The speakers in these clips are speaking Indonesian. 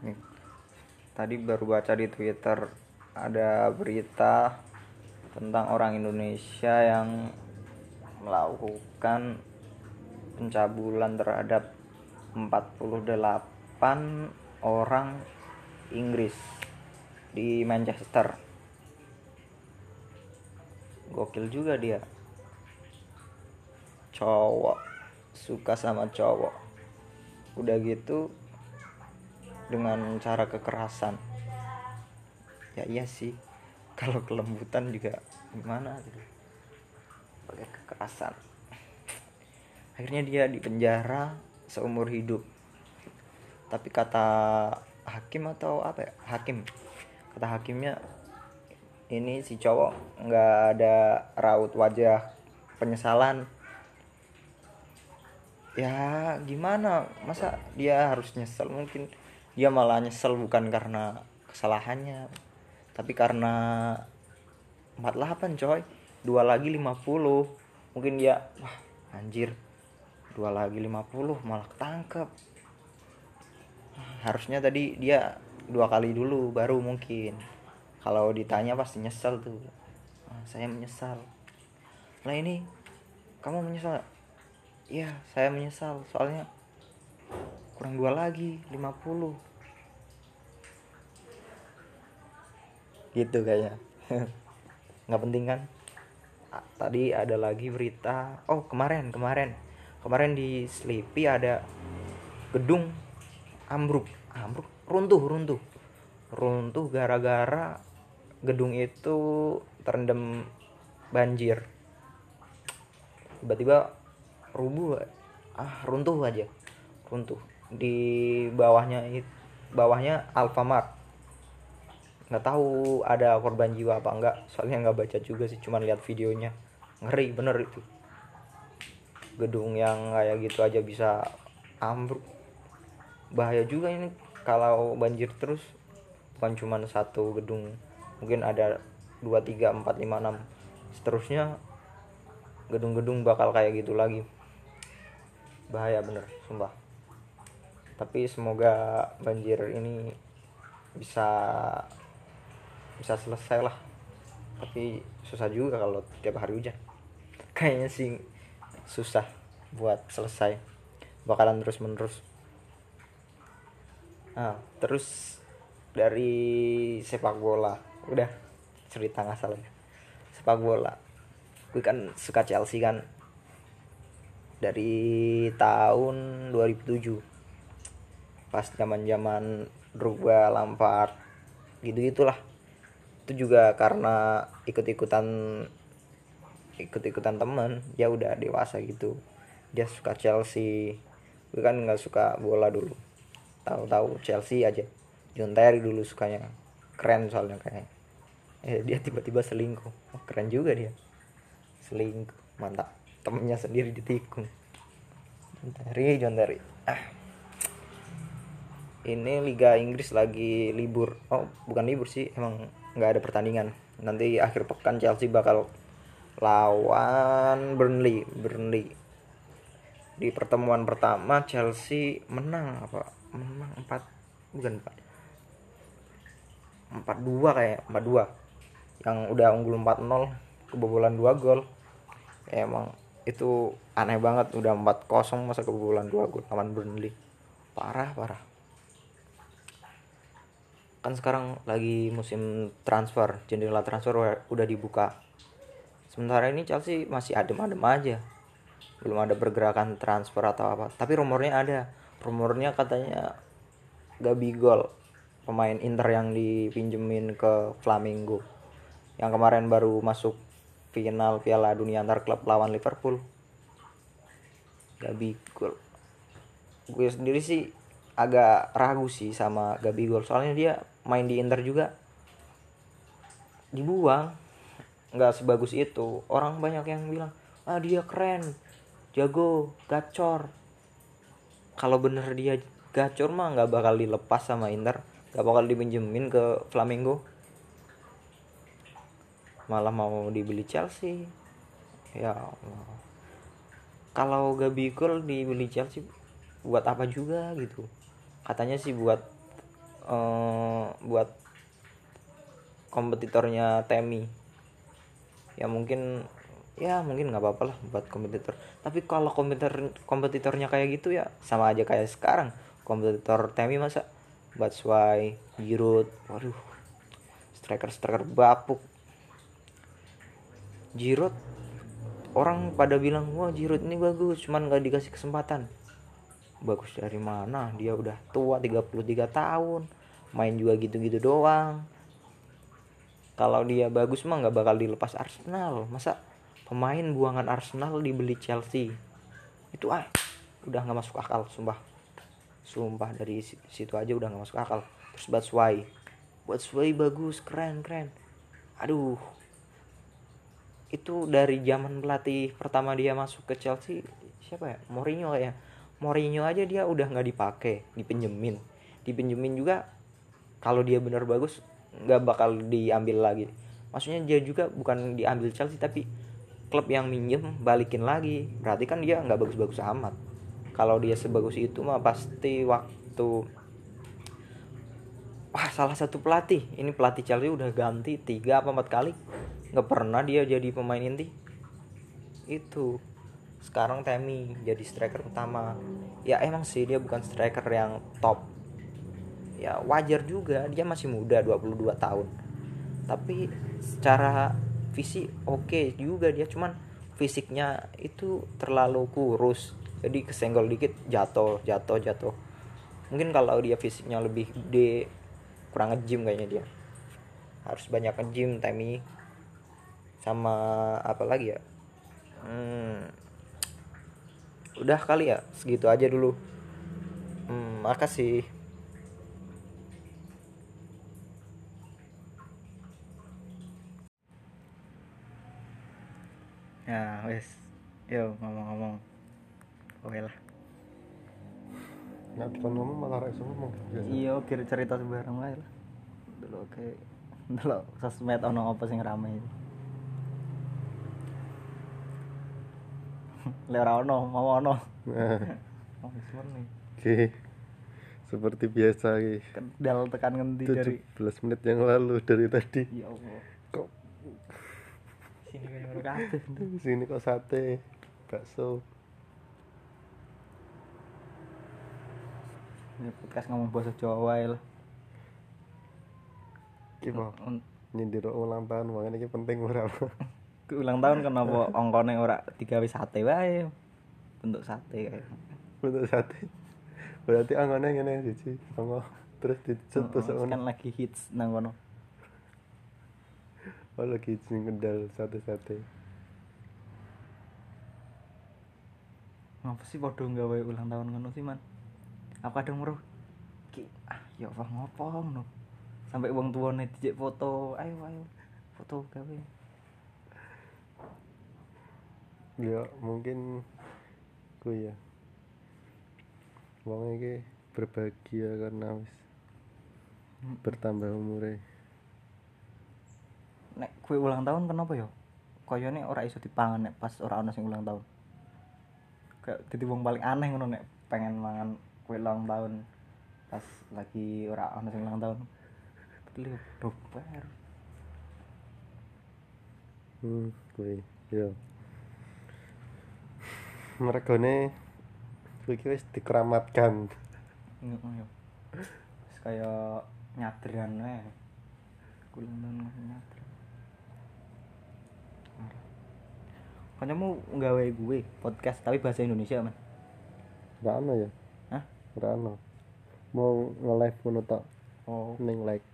Nih, tadi baru baca di Twitter ada berita tentang orang Indonesia yang melakukan pencabulan terhadap 48 orang Inggris di Manchester. Gokil juga dia. Cowok suka sama cowok. Udah gitu dengan cara kekerasan. Ya iya sih. Kalau kelembutan juga gimana gitu. Pakai kekerasan. Akhirnya dia di penjara seumur hidup. Tapi kata hakim atau apa ya? Hakim. Kata hakimnya ini si cowok nggak ada raut wajah penyesalan ya gimana masa dia harus nyesel mungkin dia malah nyesel bukan karena kesalahannya tapi karena 48 coy. Dua lagi 50 mungkin dia wah anjir. Dua lagi 50 malah ketangkep. Harusnya tadi dia dua kali dulu baru mungkin. Kalau ditanya pasti nyesel tuh. Ah, saya menyesal. Lah ini kamu menyesal? Iya saya menyesal. Soalnya kurang dua lagi 50 gitu kayaknya. Nggak penting kan? Tadi ada lagi berita. Oh kemarin kemarin. Kemarin di Sleepy ada gedung ambruk. Ambruk? Runtuh runtuh. Runtuh gara-gara gedung itu terendam banjir. Tiba-tiba rubuh ah runtuh aja. Runtuh di bawahnya bawahnya Alfamart. Nggak tahu ada korban jiwa apa enggak soalnya nggak baca juga sih cuman lihat videonya. Ngeri bener itu. Gedung yang kayak gitu aja bisa ambruk. Bahaya juga ini kalau banjir terus bukan cuman satu gedung. Mungkin ada 2 3 4 5 6 seterusnya gedung-gedung bakal kayak gitu lagi. Bahaya bener sumpah tapi semoga banjir ini bisa bisa selesai lah. Tapi susah juga kalau tiap hari hujan. Kayaknya sih susah buat selesai. Bakalan terus menerus nah terus dari sepak bola. Udah cerita nggak salah ya. sepak bola. Gue kan suka Chelsea kan. Dari tahun 2007 pas zaman zaman Drogba Lampard gitu gitulah itu juga karena ikut-ikutan ikut-ikutan temen ya udah dewasa gitu. Dia suka Chelsea. Gue kan nggak suka bola dulu. Tahu-tahu Chelsea aja. John Terry dulu sukanya. Keren soalnya kayak eh dia tiba-tiba selingkuh. Oh, keren juga dia. Selingkuh. Mantap. Temennya sendiri ditikung. John Terry John Terry. Ah ini Liga Inggris lagi libur. Oh bukan libur sih emang nggak ada pertandingan. Nanti akhir pekan Chelsea bakal lawan Burnley Burnley. Di pertemuan pertama Chelsea menang apa? Menang 4 bukan 4 empat dua kayak empat dua. Yang udah unggul 4-0 kebobolan 2 gol. Emang itu aneh banget udah 4-0 masa kebobolan 2 gol lawan Burnley. Parah parah kan sekarang lagi musim transfer jendela transfer udah- dibuka. Sementara ini Chelsea masih adem-adem aja. Belum ada pergerakan transfer atau apa. Tapi rumornya ada. Rumornya katanya Gabigol pemain Inter yang dipinjemin ke Flamingo yang kemarin baru masuk final Piala Dunia antar klub lawan Liverpool. Gabigol gue sendiri sih agak ragu sih sama Gabigol soalnya dia main di Inter juga. Dibuang. Nggak sebagus itu. Orang banyak yang bilang ah dia keren. Jago. Gacor. Kalau bener dia gacor mah nggak bakal dilepas sama Inter. Nggak bakal dipinjemin ke Flamingo malah mau dibeli Chelsea. Ya kalau Gabigol dibeli Chelsea buat apa juga gitu katanya sih buat eh, buat kompetitornya Temi. Ya mungkin ya mungkin nggak apa-apa lah buat kompetitor. Tapi kalau kompetitor kompetitornya kayak gitu ya sama aja kayak sekarang. Kompetitor Temi masa? Batshuayi Giroud waduh striker striker bapuk. Giroud orang pada bilang wah Giroud ini bagus cuman nggak dikasih kesempatan bagus dari mana? Dia udah tua 33 tahun. Main juga gitu-gitu doang. Kalau dia bagus mah nggak bakal dilepas Arsenal. Masa pemain buangan Arsenal dibeli Chelsea? Itu ah udah nggak masuk akal sumpah. Sumpah dari si- situ aja udah nggak masuk akal. Terus Batshuayi. Batshuayi bagus keren keren. Aduh. Itu dari zaman pelatih pertama dia masuk ke Chelsea siapa ya? Mourinho kayak Mourinho aja dia udah nggak dipakai dipinjemin. Dipinjemin juga kalau dia benar bagus nggak bakal diambil lagi. Maksudnya dia juga bukan diambil Chelsea tapi klub yang minjem balikin lagi. Berarti kan dia nggak bagus-bagus amat. Kalau dia sebagus itu mah pasti waktu wah salah satu pelatih. Ini pelatih Chelsea udah ganti tiga apa empat kali. Nggak pernah dia jadi pemain inti. Itu sekarang Temi jadi striker utama. Ya emang sih dia bukan striker yang top. Ya wajar juga. Dia masih muda 22 tahun. Tapi secara visi oke juga dia. Cuman fisiknya itu terlalu kurus. Jadi kesenggol dikit jatuh jatuh jatuh. Mungkin kalau dia fisiknya lebih gede kurang nge-gym kayaknya dia. Harus banyak nge-gym Temi sama apa lagi ya? Hmm, udah kali ya segitu aja dulu. Hmm, makasih. Ya wes. Yo ngomong-ngomong. Oke lah. Nah, depan ngomong malah rasa ngomong. Iya kira cerita sembarang wae lah. Dulu oke dulu sosmed ono apa sing rame le ora ono mau ono Nah, oh wis murni Oke. Seperti biasa Ki. kendal tekan ngendi dari 17 menit yang lalu dari tadi. ya Allah Kok sini kabeh di sini kok sate, bakso. ini podcast ngomong bahasa Jawa wae lah Ki mau nyindir ulang tahun makanya ini penting ora. Ulang tahun kenapa ongkone ora digawe sate wae. Bentuk sate kayak. Untuk sate. Berarti angone ngene siji, anggo terus dicetus Oh, kan lagi hits nang kono. Oh lagi sing kendal sate-sate. ngapa sih podo gawe ulang tahun ngono sih man? Aku kadang meruh ki ah ya apa ngopo ngono? Sampai wong tuane dijek foto ayo ayo foto gawe Ya mungkin ku ya. Wong iki berbahagia karena wis bertambah umure. nek kue ulang tahun kenapa ya koyone ora iso dipangan nek pas ora ana sing ulang tahun kayak dadi wong paling aneh ngono nek pengen mangan kue ulang tahun pas lagi ora ana sing ulang tahun Padahal ya bubar Hmm, kuwi. Ya. Mergone iki wis dikeramatkan. ya wis kaya nyadran wae langsung nyadran Kancamu nggawe gue podcast tapi bahasa Indonesia man Ora ono ya? Hah? Ora ono. Mau nge-live ngono tok oh ning like.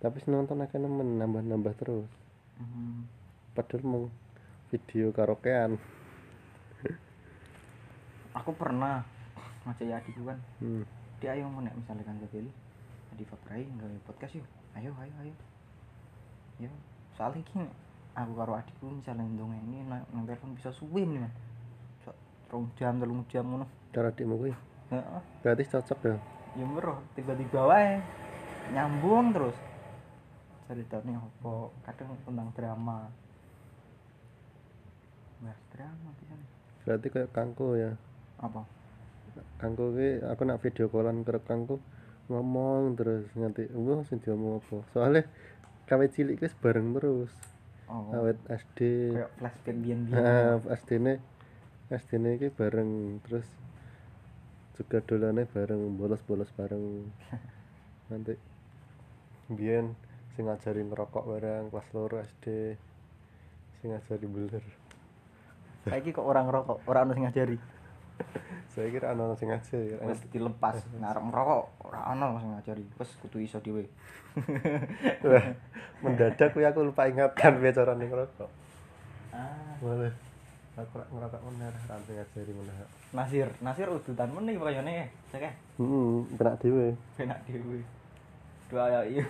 Tapi nonton akeh nemen nambah-nambah terus. hmm. Padahal mau video karaokean. Aku pernah ngajak ya adikku kan. Hmm. dia ayo mau nek misalnya kan pilih di Fabrai nggak podcast yuk. Ayo ayo ayo. Yo soalnya gini aku karo adikku misalnya ndong ini nang telepon bisa suwe nih man So, rong jam telung jam ngono. Cara dikmu kuwi. Heeh. Berarti cocok ya. ya meroh tiba-tiba wae nyambung terus. Ceritanya apa? Kadang tentang drama. Bahas drama bisa Berarti kayak kangku ya. Apa? Kangku ki aku nak video callan karo kangku ngomong terus nganti wah sing diomong apa? Soalnya kawet cilik wis bareng terus. Oh. Awet SD kayak flashback biyen biyen Nah, SD ne SD ne iki bareng terus juga dolane bareng bolos-bolos bareng. Nanti biyen sing ngajari ngerokok bareng kelas loro SD sing ngajari beler saiki kok orang rokok orang ono sing ngajari saya kira ana sing ngajari wis dilepas ngarep ngerokok ora ono sing ngajari wis kudu iso dhewe. Wah, mendadak kuwi aku lupa ingatan piye carane ngerokok. Ah. Boleh. Aku rak ngerokok meneh ra sing ngajari meneh. Nasir Nasir udutan meneh kayane cek heeh penak dhewe. Penak dhewe. Dua ya iya